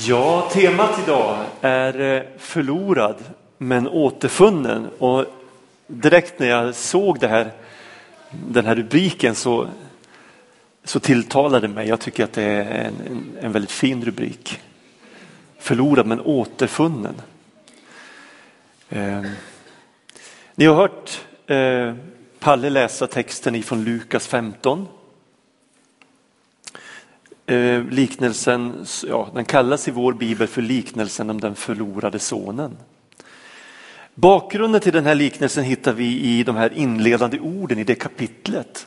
Ja, temat idag är eh, förlorad men återfunnen. Och direkt när jag såg det här, den här rubriken så, så tilltalade det mig. Jag tycker att det är en, en, en väldigt fin rubrik. Förlorad men återfunnen. Eh, ni har hört eh, Palle läsa texten ifrån Lukas 15 Eh, liknelsen, ja, den kallas i vår bibel för liknelsen om den förlorade sonen. Bakgrunden till den här liknelsen hittar vi i de här inledande orden i det kapitlet.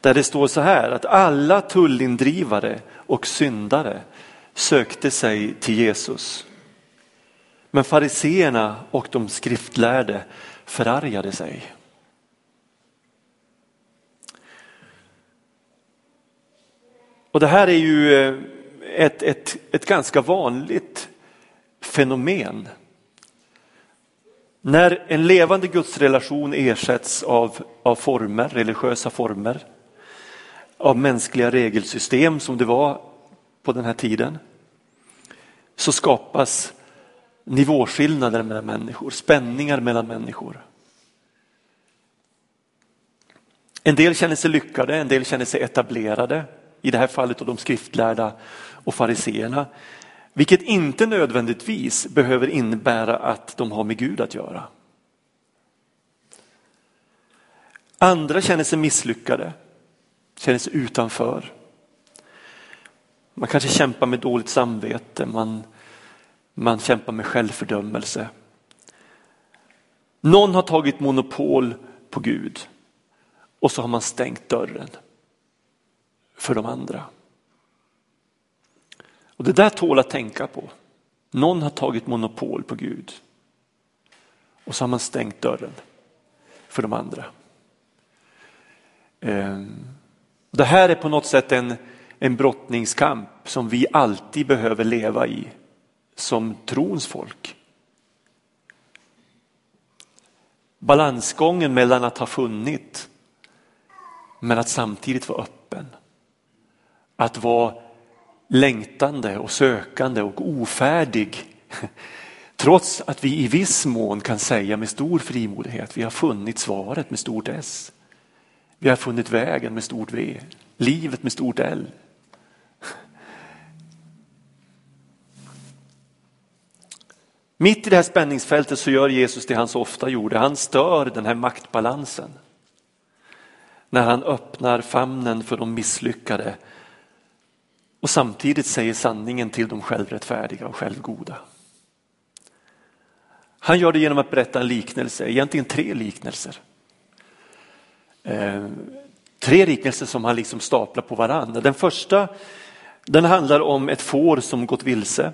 Där det står så här att alla tullindrivare och syndare sökte sig till Jesus. Men fariseerna och de skriftlärde förargade sig. Och det här är ju eh, ett, ett, ett ganska vanligt fenomen. När en levande gudsrelation ersätts av, av former, religiösa former, av mänskliga regelsystem som det var på den här tiden, så skapas nivåskillnader mellan människor, spänningar mellan människor. En del känner sig lyckade, en del känner sig etablerade, i det här fallet och de skriftlärda och fariseerna. Vilket inte nödvändigtvis behöver innebära att de har med Gud att göra. Andra känner sig misslyckade, känner sig utanför. Man kanske kämpar med dåligt samvete, man, man kämpar med självfördömelse. Någon har tagit monopol på Gud och så har man stängt dörren för de andra. Och Det där tål att tänka på. Någon har tagit monopol på Gud och så har man stängt dörren för de andra. Ehm, det här är på något sätt en, en brottningskamp som vi alltid behöver leva i som trons folk. Balansgången mellan att ha funnit men att samtidigt vara öppen att vara längtande och sökande och ofärdig. Trots att vi i viss mån kan säga med stor frimodighet, vi har funnit svaret med stort S. Vi har funnit vägen med stort V, livet med stort L. Mitt i det här spänningsfältet så gör Jesus det han så ofta gjorde, han stör den här maktbalansen. När han öppnar famnen för de misslyckade och samtidigt säger sanningen till de självrättfärdiga och självgoda. Han gör det genom att berätta en liknelse, egentligen tre liknelser. Eh, tre liknelser som han liksom staplar på varandra. Den första den handlar om ett får som gått vilse.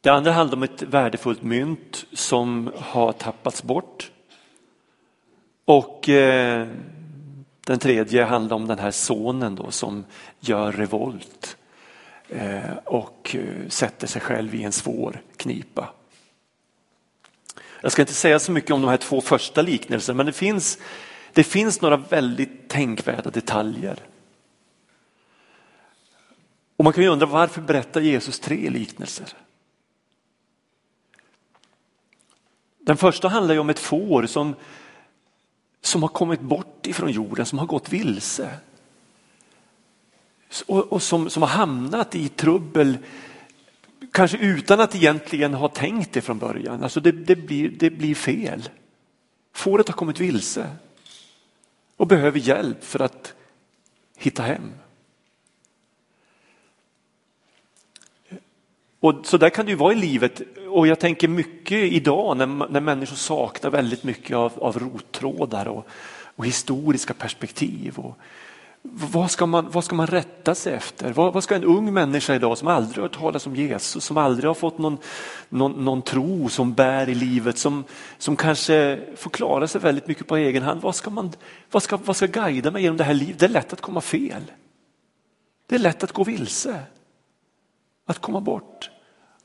Det andra handlar om ett värdefullt mynt som har tappats bort. Och eh, den tredje handlar om den här sonen då som gör revolt eh, och eh, sätter sig själv i en svår knipa. Jag ska inte säga så mycket om de här två första liknelserna men det finns, det finns några väldigt tänkvärda detaljer. Och man kan ju undra varför berättar Jesus tre liknelser? Den första handlar ju om ett får som som har kommit bort ifrån jorden, som har gått vilse. Och, och som, som har hamnat i trubbel, kanske utan att egentligen ha tänkt det från början. Alltså det, det, blir, det blir fel. Fåret har kommit vilse och behöver hjälp för att hitta hem. Och så där kan det ju vara i livet och jag tänker mycket idag när, när människor saknar väldigt mycket av, av rottrådar och, och historiska perspektiv. Och, vad ska, man, vad ska man rätta sig efter? Vad, vad, ska en ung människa idag som aldrig har hört talas om Jesus, som aldrig har fått någon, någon, någon tro som bär i livet, som, som kanske får klara sig väldigt mycket på egen hand. Vad ska, man, vad, ska, vad ska guida mig genom det här livet? Det är lätt att komma fel. Det är lätt att gå vilse. Att komma bort.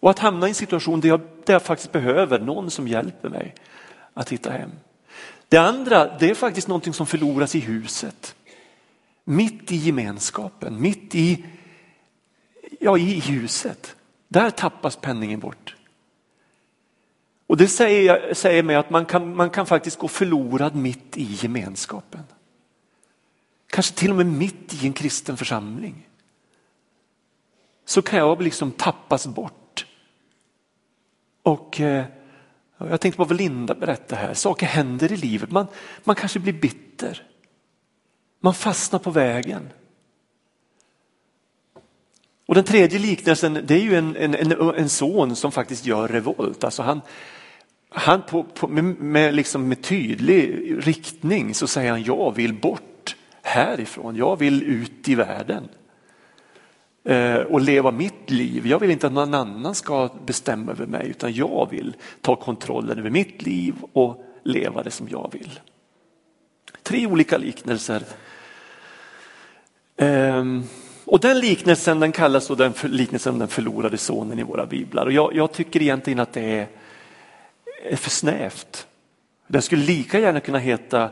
Och att hamna i en situation där jag, där jag faktiskt behöver någon som hjälper mig att hitta hem. Det andra, det är faktiskt någonting som förloras i huset. Mitt i gemenskapen, mitt i, ja, i huset. Där tappas penningen bort. Och det säger, säger mig att man kan, man kan faktiskt gå förlorad mitt i gemenskapen. Kanske till och med mitt i en kristen församling. Så kan jag liksom tappas bort. Och eh, jag tänkte på vad Linda berättade här, saker händer i livet. Man, man kanske blir bitter. Man fastnar på vägen. Och den tredje liknelsen det är ju en, en, en, en son som faktiskt gör revolt. Alltså han, han på, på, med, med, liksom med tydlig riktning så säger han jag vill bort härifrån, jag vill ut i världen Eh, och leva mitt liv. Jag vill inte att någon annan ska bestämma över mig utan jag vill ta kontrollen över mitt liv och leva det som jag vill. Tre olika liknelser. Ehm, och den liknelsen den kallas då den liknelsen om den förlorade sonen i våra biblar. Och jag, jag tycker egentligen att det är, är för snävt. Den skulle lika gärna kunna heta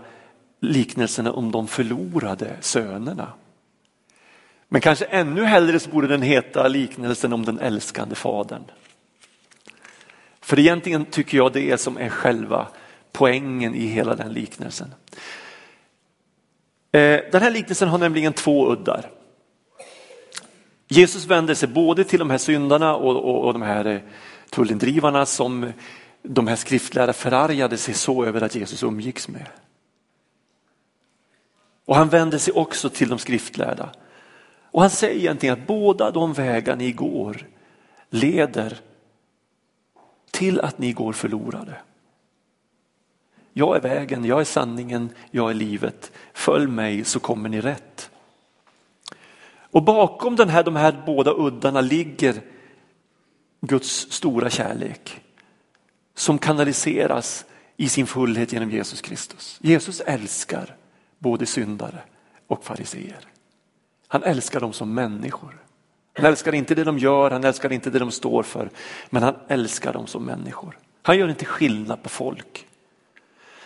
liknelserna om de förlorade sönerna. Men kanske ännu hellre så borde den heta liknelsen om den älskande fadern. För egentligen tycker jag det är som är själva poängen i hela den liknelsen. Eh, den här liknelsen har nämligen två uddar. Jesus vänder sig både till de här syndarna och, och, och de här eh, tullindrivarna som de här skriftlärda förargade sig så över att Jesus umgicks med. Och han vänder sig också till de skriftlärda. Och han säger egentligen att båda de vägar ni går leder till att ni går förlorade. Jag är vägen, jag är sanningen, jag är livet. Följ mig så kommer ni rätt. Och bakom den här, de här båda uddarna ligger Guds stora kärlek som kanaliseras i sin fullhet genom Jesus Kristus. Jesus älskar både syndare och fariseer. Han älskar dem som människor. Han älskar inte det de gör, han älskar inte det de står för, men han älskar dem som människor. Han gör inte skillnad på folk.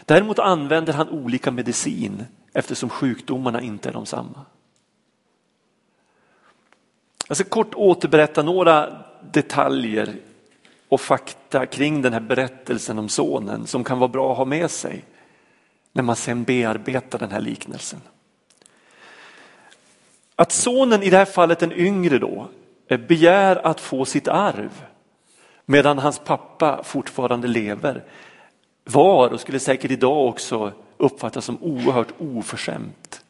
Däremot använder han olika medicin eftersom sjukdomarna inte är de samma. Jag ska kort återberätta några detaljer och fakta kring den här berättelsen om sonen som kan vara bra att ha med sig när man sen bearbetar den här liknelsen. Att sonen, i det här fallet den yngre då, eh, begär att få sitt arv medan hans pappa fortfarande lever var och skulle säkert idag också uppfattas som oerhört oförskämt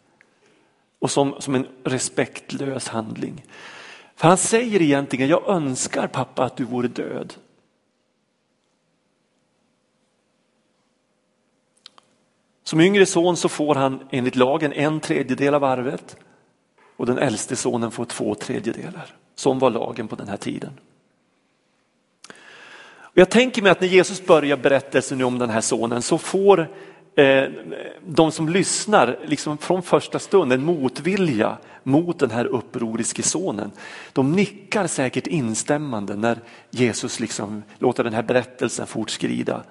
och som, som en respektlös handling. För han säger egentligen, jag önskar pappa att du vore död. Som yngre son så får han enligt lagen en tredjedel av arvet och den äldste sonen får två tredjedelar. Som var lagen på den här tiden. Jag tänker mig att när Jesus börjar berättelsen om den här sonen så får eh, de som lyssnar liksom från första stund en motvilja mot den här upproriske sonen. De nickar säkert instämmande när Jesus liksom låter den här berättelsen fortskrida.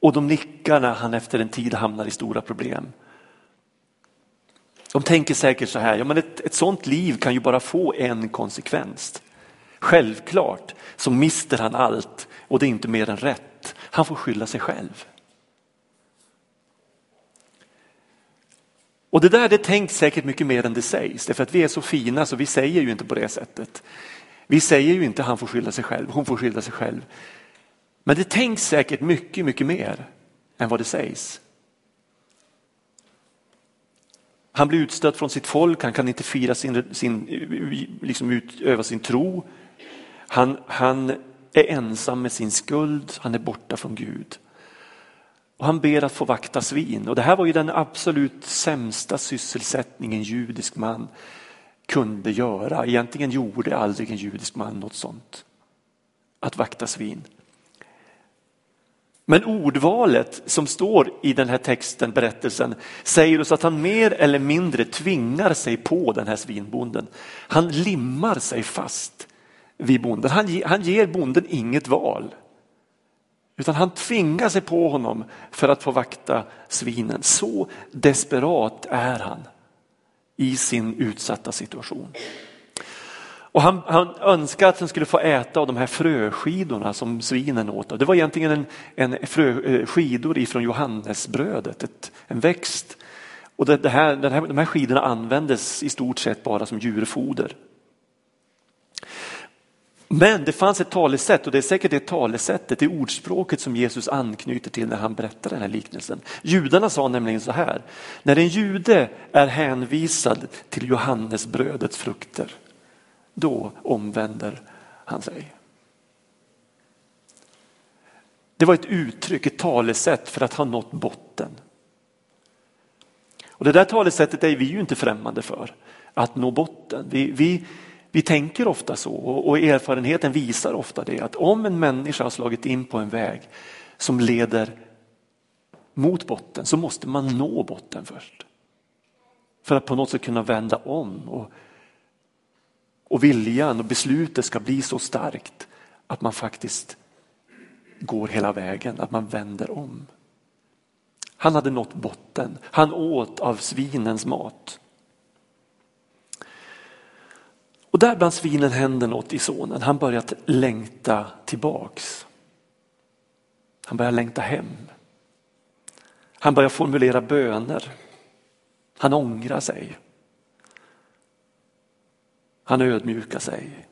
Och de nickar när han efter en tid hamnar i stora problem. De tänker säkert så här, ja men ett, ett sånt liv kan ju bara få en konsekvens. Självklart så mister han allt och det är inte mer än rätt. Han får skylla sig själv. Och det där det tänks säkert mycket mer än det sägs, därför att vi är så fina så vi säger ju inte på det sättet. Vi säger ju inte han får skylla sig själv, hon får skylla sig själv. Men det tänks säkert mycket, mycket mer än vad det sägs. Han blir utstött från sitt folk, han kan inte fira sin, sin, liksom utöva sin tro. Han, han är ensam med sin skuld, han är borta från Gud. Och han ber att få vakta svin och det här var ju den absolut sämsta sysselsättningen en judisk man kunde göra. Egentligen gjorde aldrig en judisk man något sånt. Att vakta svin. Men ordvalet som står i den här texten, berättelsen, säger oss att han mer eller mindre tvingar sig på den här svinbonden. Han limmar sig fast vid bonden. Han, han ger bonden inget val. Utan han tvingar sig på honom för att få vakta svinen. Så desperat är han i sin utsatta situation. Och han, han önskade att han skulle få äta av de här fröskidorna som svinen åt. Det var egentligen en, en frö, eh, skidor ifrån Johannesbrödet, ett, en växt. Och det, det här, det här, de här skidorna användes i stort sett bara som djurfoder. Men det fanns ett talesätt och det är säkert det talesättet, det ordspråket som Jesus anknyter till när han berättar den här liknelsen. Judarna sa nämligen så här, när en jude är hänvisad till Johannesbrödets frukter, då omvänder han sig. Det var ett uttryck, ett talesätt för att ha nått botten. Och Det där talesättet är vi ju inte främmande för, att nå botten. Vi, vi, vi tänker ofta så och erfarenheten visar ofta det att om en människa har slagit in på en väg som leder mot botten så måste man nå botten först. För att på något sätt kunna vända om och, och viljan och beslutet ska bli så starkt att man faktiskt går hela vägen, att man vänder om. Han hade nått botten, han åt av svinens mat. Och där bland svinen händer något i sonen. Han börjar längta tillbaks. Han börjar längta hem. Han börjar formulera böner. Han ångrar sig. Han ödmjukar sig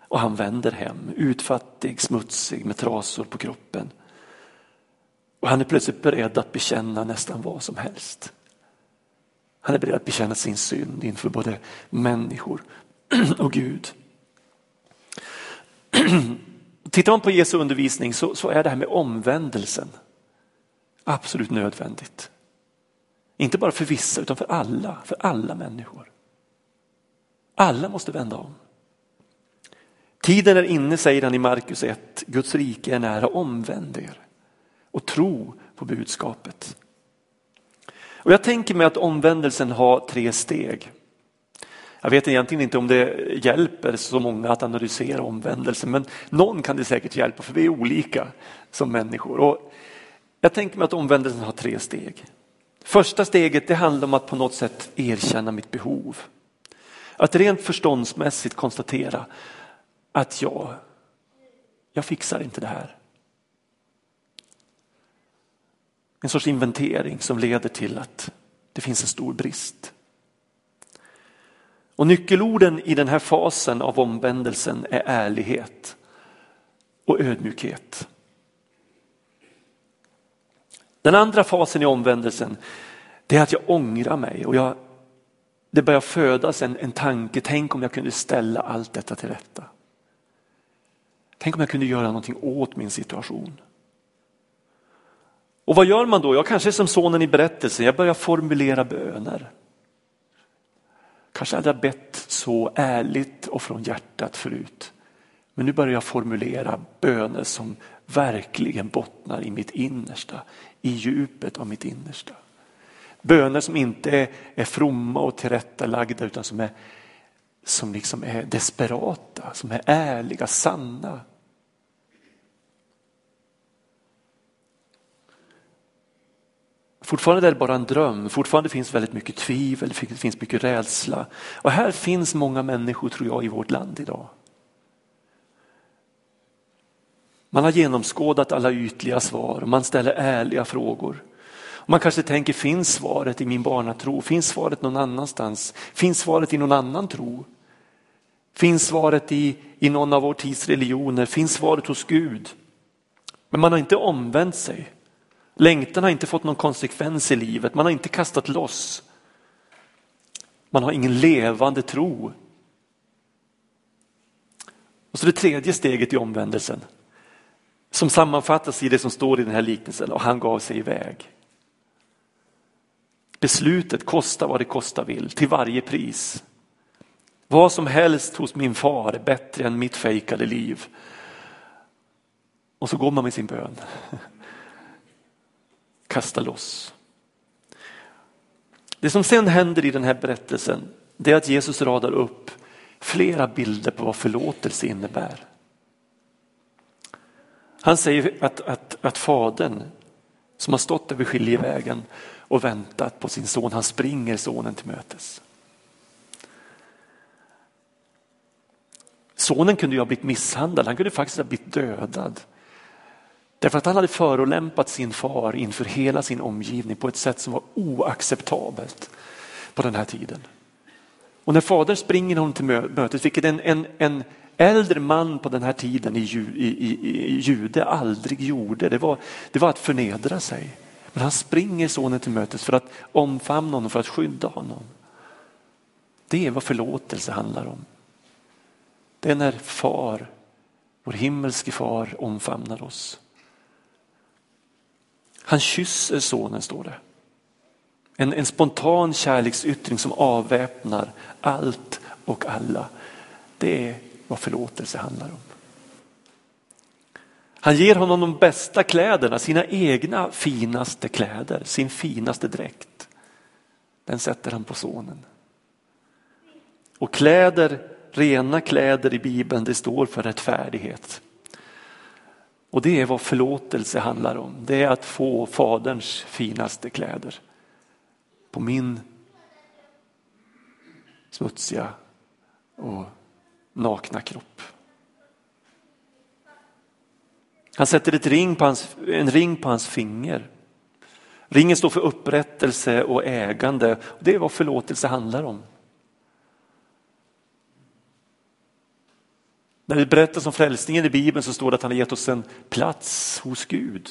och han vänder hem, utfattig, smutsig med trasor på kroppen. Och han är plötsligt beredd att bekänna nästan vad som helst. Han är beredd att bekänna sin synd inför både människor och Gud. Tittar man på Jesu undervisning så, så är det här med omvändelsen absolut nödvändigt. Inte bara för vissa utan för alla, för alla människor. Alla måste vända om. Tiden är inne, säger han i Markus 1, Guds rike är nära, omvänd er och tro på budskapet. Och jag tänker mig att omvändelsen har tre steg. Jag vet egentligen inte om det hjälper så många att analysera omvändelsen men någon kan det säkert hjälpa för vi är olika som människor. Och jag tänker mig att omvändelsen har tre steg. Första steget det handlar om att på något sätt erkänna mitt behov. Att rent förståndsmässigt konstatera att jag, jag fixar inte det här. En sorts inventering som leder till att det finns en stor brist. Och nyckelorden i den här fasen av omvändelsen är ärlighet och ödmjukhet. Den andra fasen i omvändelsen det är att jag ångrar mig och jag, det börjar födas en, en tanke, tänk om jag kunde ställa allt detta till rätta. Tänk om jag kunde göra någonting åt min situation. Och vad gör man då? Jag kanske är som sonen i berättelsen, jag börjar formulera böner. Kanske hade jag bett så ärligt och från hjärtat förut. Men nu börjar jag formulera böner som verkligen bottnar i mitt innersta, i djupet av mitt innersta. Böner som inte är fromma och tillrättalagda utan som är, som liksom är desperata, som är ärliga, sanna. Fortfarande är det bara en dröm, fortfarande finns väldigt mycket tvivel, det finns mycket rädsla. Och här finns många människor tror jag i vårt land idag. Man har genomskådat alla ytliga svar man ställer ärliga frågor. Man kanske tänker, finns svaret i min barnatro? Finns svaret någon annanstans? Finns svaret i någon annan tro? Finns svaret i, i någon av vår tids religioner? Finns svaret hos Gud? Men man har inte omvänt sig. Längtan har inte fått någon konsekvens i livet, man har inte kastat loss. Man har ingen levande tro. Och så det tredje steget i omvändelsen som sammanfattas i det som står i den här liknelsen och han gav sig iväg. Beslutet kosta vad det kosta vill, till varje pris. Vad som helst hos min far är bättre än mitt fejkade liv. Och så går man med sin bön kasta loss. Det som sen händer i den här berättelsen det är att Jesus radar upp flera bilder på vad förlåtelse innebär. Han säger att, att, att fadern som har stått över skiljevägen och väntat på sin son. Han springer sonen till mötes. Sonen kunde ju ha blivit misshandlad, han kunde faktiskt ha blivit dödad. Därför att han hade förolämpat sin far inför hela sin omgivning på ett sätt som var oacceptabelt på den här tiden. Och när fadern springer honom till mötet, vilket en, en, en äldre man på den här tiden i, i, i, i jude aldrig gjorde, det var, det var att förnedra sig. Men han springer sonen till mötes för att omfamna honom, för att skydda honom. Det är vad förlåtelse handlar om. Det är när far, vår himmelske far omfamnar oss. Han kysser sonen står det. En, en spontan kärleksyttring som avväpnar allt och alla. Det är vad förlåtelse handlar om. Han ger honom de bästa kläderna, sina egna finaste kläder, sin finaste dräkt. Den sätter han på sonen. Och kläder, rena kläder i Bibeln, det står för rättfärdighet. Och det är vad förlåtelse handlar om. Det är att få faderns finaste kläder på min smutsiga och nakna kropp. Han sätter ett ring på hans, en ring på hans finger. Ringen står för upprättelse och ägande. Det är vad förlåtelse handlar om. När det berättas om frälsningen i Bibeln så står det att han har gett oss en plats hos Gud.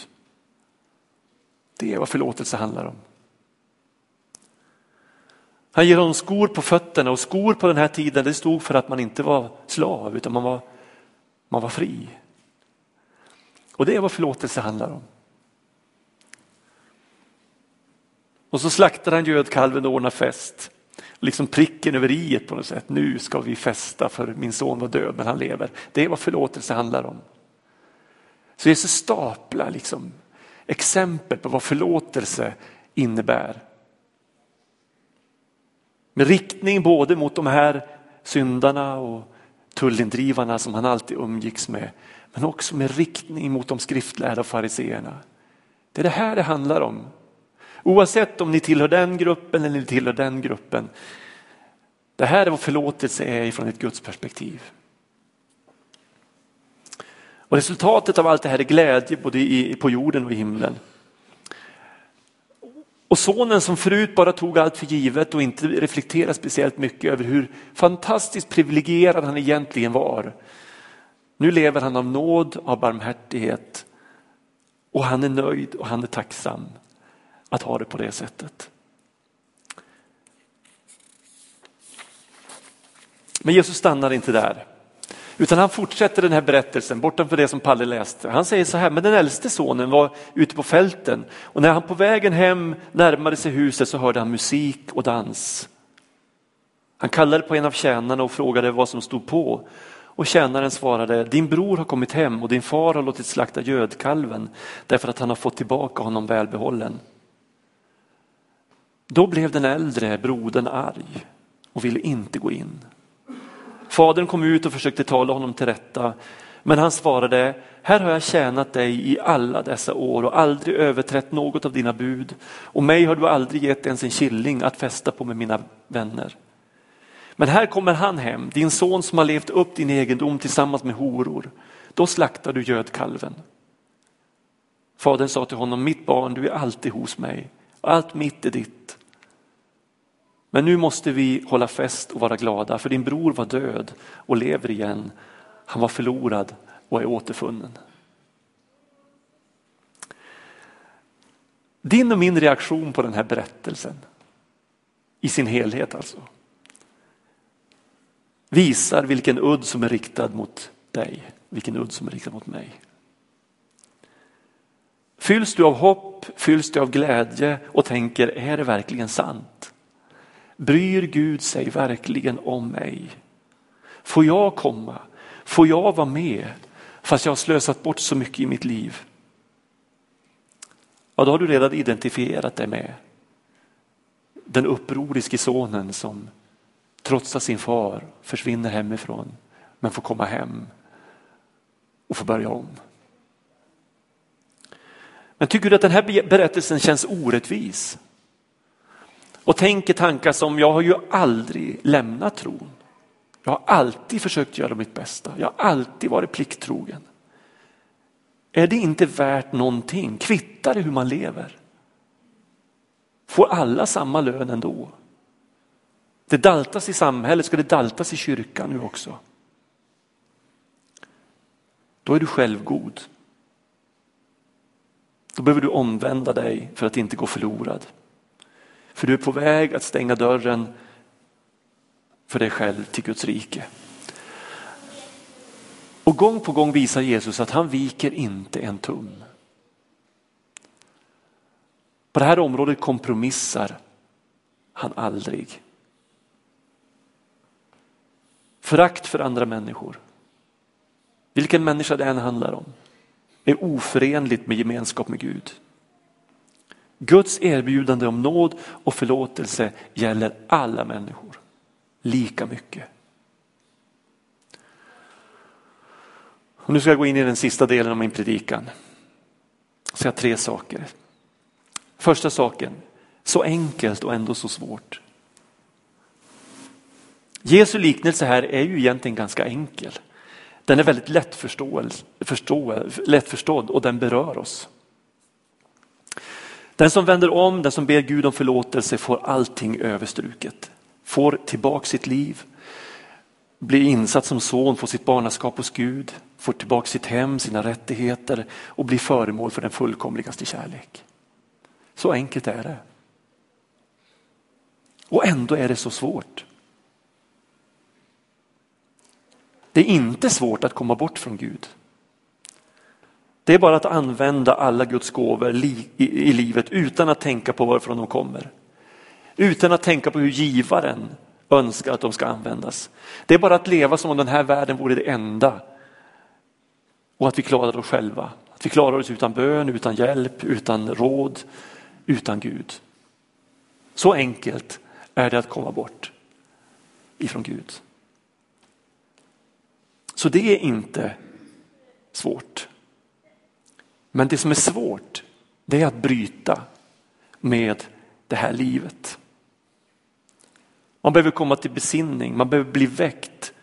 Det är vad förlåtelse handlar om. Han ger honom skor på fötterna och skor på den här tiden det stod för att man inte var slav utan man var, man var fri. Och det är vad förlåtelse handlar om. Och så slaktar han gödkalven och ordnar fest. Liksom pricken över i på något sätt. Nu ska vi festa för min son var död men han lever. Det är vad förlåtelse handlar om. Så Jesus staplar liksom exempel på vad förlåtelse innebär. Med riktning både mot de här syndarna och tullindrivarna som han alltid umgicks med. Men också med riktning mot de skriftlärda fariseerna. Det är det här det handlar om. Oavsett om ni tillhör den gruppen eller ni tillhör den gruppen. Det här är vad förlåtelse är ifrån ett Guds perspektiv. Och resultatet av allt det här är glädje både i, på jorden och i himlen. Och sonen som förut bara tog allt för givet och inte reflekterade speciellt mycket över hur fantastiskt privilegierad han egentligen var. Nu lever han av nåd, av barmhärtighet och han är nöjd och han är tacksam att ha det på det sättet. Men Jesus stannar inte där. Utan han fortsätter den här berättelsen bortanför det som Palle läste. Han säger så här, men den äldste sonen var ute på fälten och när han på vägen hem närmade sig huset så hörde han musik och dans. Han kallade på en av tjänarna och frågade vad som stod på. Och tjänaren svarade, din bror har kommit hem och din far har låtit slakta gödkalven därför att han har fått tillbaka honom välbehållen. Då blev den äldre brodern arg och ville inte gå in. Fadern kom ut och försökte tala honom till rätta. Men han svarade, här har jag tjänat dig i alla dessa år och aldrig överträtt något av dina bud. Och mig har du aldrig gett ens en killing att fästa på med mina vänner. Men här kommer han hem, din son som har levt upp din egendom tillsammans med horor. Då slaktar du gödkalven. Fadern sa till honom, mitt barn, du är alltid hos mig. Allt mitt är ditt. Men nu måste vi hålla fest och vara glada för din bror var död och lever igen. Han var förlorad och är återfunnen. Din och min reaktion på den här berättelsen i sin helhet alltså visar vilken udd som är riktad mot dig, vilken udd som är riktad mot mig. Fylls du av hopp, fylls du av glädje och tänker, är det verkligen sant? Bryr Gud sig verkligen om mig? Får jag komma? Får jag vara med? Fast jag har slösat bort så mycket i mitt liv. Ja, då har du redan identifierat dig med den upproriske sonen som trotsar sin far, försvinner hemifrån men får komma hem och få börja om. Men tycker du att den här berättelsen känns orättvis? Och tänker tankar som jag har ju aldrig lämnat tron. Jag har alltid försökt göra mitt bästa. Jag har alltid varit plikttrogen. Är det inte värt någonting? Kvittar det hur man lever? Får alla samma lön ändå? Det daltas i samhället, ska det daltas i kyrkan nu också? Då är du självgod. Då behöver du omvända dig för att inte gå förlorad. För du är på väg att stänga dörren för dig själv till Guds rike. Och gång på gång visar Jesus att han viker inte en tum. På det här området kompromissar han aldrig. Förakt för andra människor, vilken människa det än handlar om, är oförenligt med gemenskap med Gud. Guds erbjudande om nåd och förlåtelse gäller alla människor lika mycket. Och nu ska jag gå in i den sista delen av min predikan. Jag säga tre saker. Första saken, så enkelt och ändå så svårt. Jesu liknelse här är ju egentligen ganska enkel. Den är väldigt lättförstådd och den berör oss. Den som vänder om, den som ber Gud om förlåtelse får allting överstruket. Får tillbaka sitt liv, blir insatt som son, får sitt barnaskap hos Gud, får tillbaka sitt hem, sina rättigheter och blir föremål för den fullkomligaste kärlek. Så enkelt är det. Och ändå är det så svårt. Det är inte svårt att komma bort från Gud. Det är bara att använda alla Guds gåvor i livet utan att tänka på varifrån de kommer. Utan att tänka på hur givaren önskar att de ska användas. Det är bara att leva som om den här världen vore det enda och att vi klarar oss själva. Att vi klarar oss utan bön, utan hjälp, utan råd, utan Gud. Så enkelt är det att komma bort ifrån Gud. Så det är inte svårt. Men det som är svårt, det är att bryta med det här livet. Man behöver komma till besinning, man behöver bli väckt.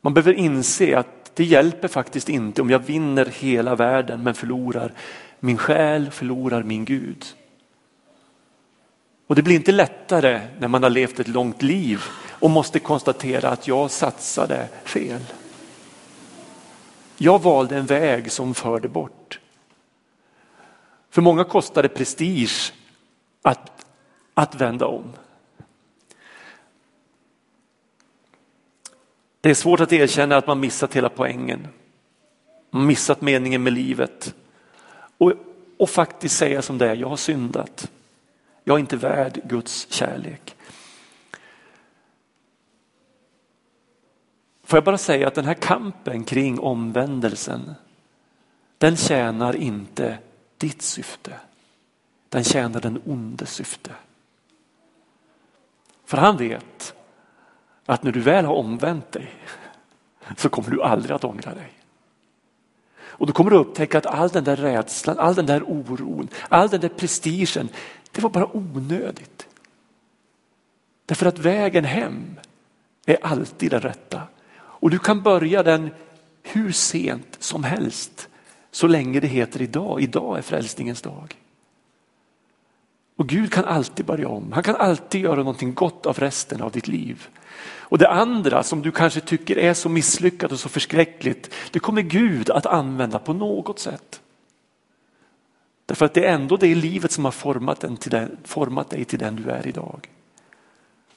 Man behöver inse att det hjälper faktiskt inte om jag vinner hela världen men förlorar min själ, förlorar min Gud. Och det blir inte lättare när man har levt ett långt liv och måste konstatera att jag satsade fel. Jag valde en väg som förde bort. För många kostar det prestige att, att vända om. Det är svårt att erkänna att man missat hela poängen. Man missat meningen med livet. Och, och faktiskt säga som det är, jag har syndat. Jag är inte värd Guds kärlek. Får jag bara säga att den här kampen kring omvändelsen, den tjänar inte ditt syfte. Den tjänar den ondes syfte. För han vet att när du väl har omvänt dig så kommer du aldrig att ångra dig. Och då kommer du upptäcka att all den där rädslan, all den där oron, all den där prestigen, det var bara onödigt. Därför att vägen hem är alltid den rätta. Och du kan börja den hur sent som helst. Så länge det heter idag. Idag är frälsningens dag. Och Gud kan alltid börja om. Han kan alltid göra någonting gott av resten av ditt liv. Och det andra som du kanske tycker är så misslyckat och så förskräckligt, det kommer Gud att använda på något sätt. Därför att det är ändå det livet som har format, den till den, format dig till den du är idag.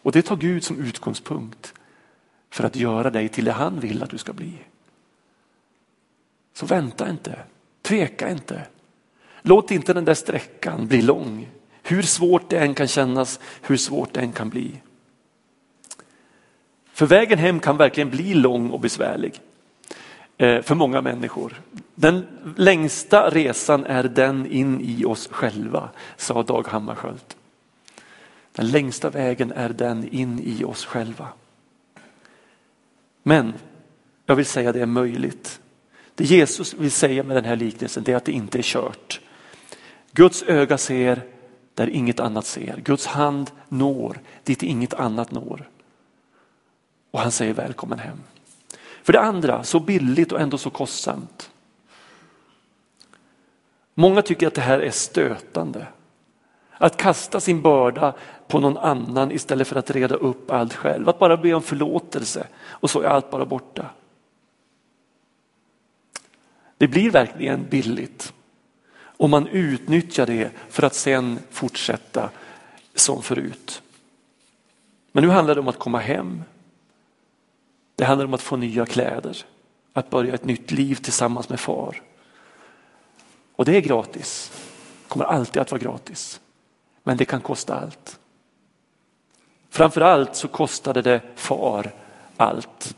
Och det tar Gud som utgångspunkt för att göra dig till det han vill att du ska bli. Så vänta inte, tveka inte. Låt inte den där sträckan bli lång. Hur svårt det än kan kännas, hur svårt det än kan bli. För vägen hem kan verkligen bli lång och besvärlig eh, för många människor. Den längsta resan är den in i oss själva, sa Dag Hammarskjöld. Den längsta vägen är den in i oss själva. Men jag vill säga det är möjligt. Det Jesus vill säga med den här liknelsen är att det inte är kört. Guds öga ser där inget annat ser. Guds hand når dit inget annat når. och han säger välkommen hem. För det andra, så billigt och ändå så kostsamt. Många tycker att det här är stötande. Att kasta sin börda på någon annan istället för att reda upp allt själv. Att bara be om förlåtelse och så är allt bara borta. Det blir verkligen billigt om man utnyttjar det för att sen fortsätta som förut. Men nu handlar det om att komma hem. Det handlar om att få nya kläder, att börja ett nytt liv tillsammans med far. Och det är gratis, kommer alltid att vara gratis. Men det kan kosta allt. Framför allt så kostade det far allt.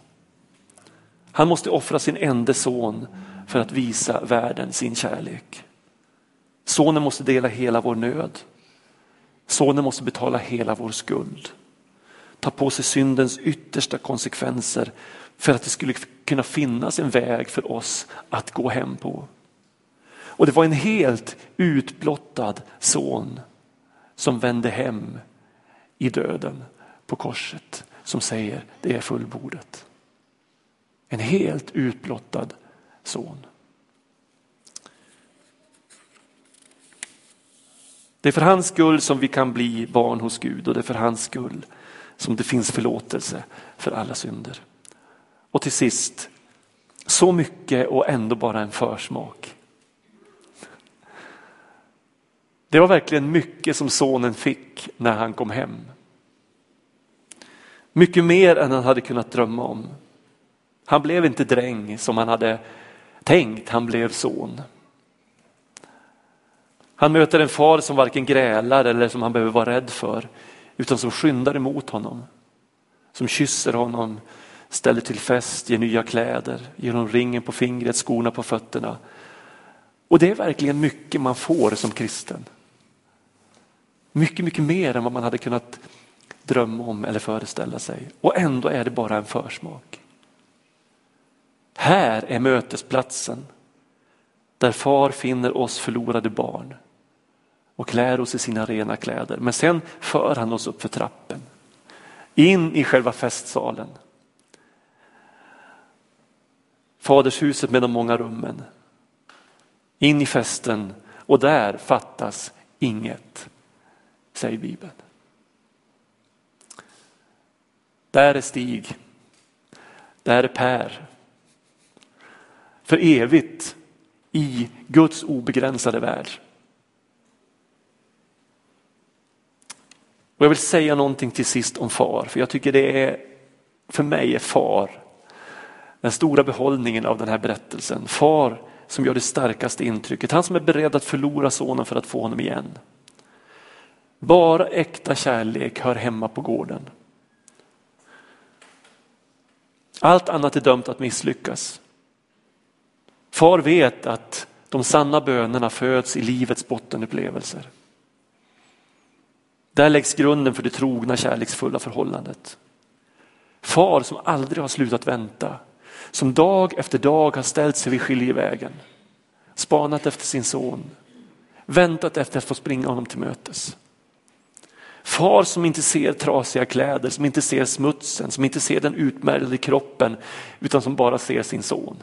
Han måste offra sin enda son för att visa världen sin kärlek. Sonen måste dela hela vår nöd. Sonen måste betala hela vår skuld. Ta på sig syndens yttersta konsekvenser för att det skulle kunna finnas en väg för oss att gå hem på. Och det var en helt utblottad son som vände hem i döden på korset som säger det är fullbordat. En helt utblottad son. Det är för hans skull som vi kan bli barn hos Gud och det är för hans skull som det finns förlåtelse för alla synder. Och till sist, så mycket och ändå bara en försmak. Det var verkligen mycket som sonen fick när han kom hem. Mycket mer än han hade kunnat drömma om. Han blev inte dräng som han hade tänkt, han blev son. Han möter en far som varken grälar eller som han behöver vara rädd för, utan som skyndar emot honom. Som kysser honom, ställer till fest, ger nya kläder, ger honom ringen på fingret, skorna på fötterna. Och det är verkligen mycket man får som kristen. Mycket, mycket mer än vad man hade kunnat drömma om eller föreställa sig. Och ändå är det bara en försmak. Här är mötesplatsen där far finner oss förlorade barn och klär oss i sina rena kläder. Men sen för han oss upp för trappen, in i själva festsalen. Fadershuset med de många rummen. In i festen och där fattas inget, säger Bibeln. Där är Stig. Där är Per. För evigt i Guds obegränsade värld. Och jag vill säga någonting till sist om far, för jag tycker det är, för mig är far den stora behållningen av den här berättelsen. Far som gör det starkaste intrycket, han som är beredd att förlora sonen för att få honom igen. Bara äkta kärlek hör hemma på gården. Allt annat är dömt att misslyckas. Far vet att de sanna bönerna föds i livets bottenupplevelser. Där läggs grunden för det trogna kärleksfulla förhållandet. Far som aldrig har slutat vänta, som dag efter dag har ställt sig vid skiljevägen, spanat efter sin son, väntat efter att få springa honom till mötes. Far som inte ser trasiga kläder, som inte ser smutsen, som inte ser den utmärglade kroppen, utan som bara ser sin son.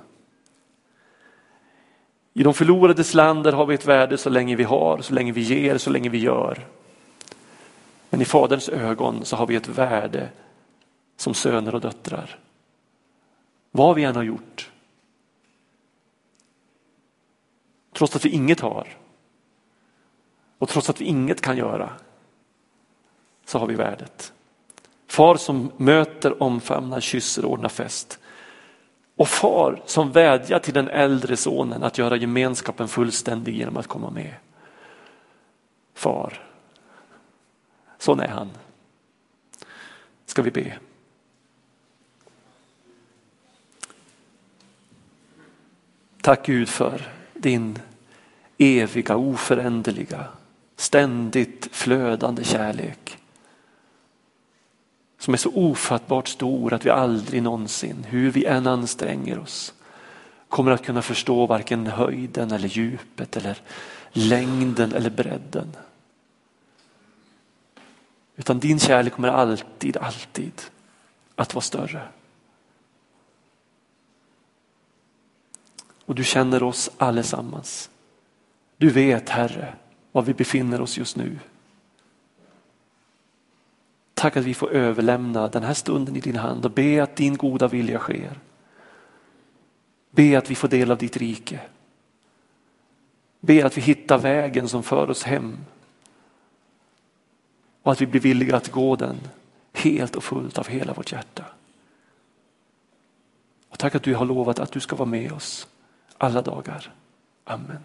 I de förlorades länder har vi ett värde så länge vi har, så länge vi ger, så länge vi gör. Men i Faderns ögon så har vi ett värde som söner och döttrar. Vad vi än har gjort. Trots att vi inget har. Och trots att vi inget kan göra. Så har vi värdet. Far som möter, omfamnar, kysser och ordnar fest. Och far som vädjar till den äldre sonen att göra gemenskapen fullständig genom att komma med. Far, sån är han. Ska vi be. Tack Gud för din eviga, oföränderliga, ständigt flödande kärlek. Som är så ofattbart stor att vi aldrig någonsin, hur vi än anstränger oss, kommer att kunna förstå varken höjden eller djupet eller längden eller bredden. Utan din kärlek kommer alltid, alltid att vara större. Och du känner oss allesammans. Du vet Herre var vi befinner oss just nu. Tack att vi får överlämna den här stunden i din hand och be att din goda vilja sker. Be att vi får del av ditt rike. Be att vi hittar vägen som för oss hem. Och att vi blir villiga att gå den helt och fullt av hela vårt hjärta. Och tack att du har lovat att du ska vara med oss alla dagar. Amen.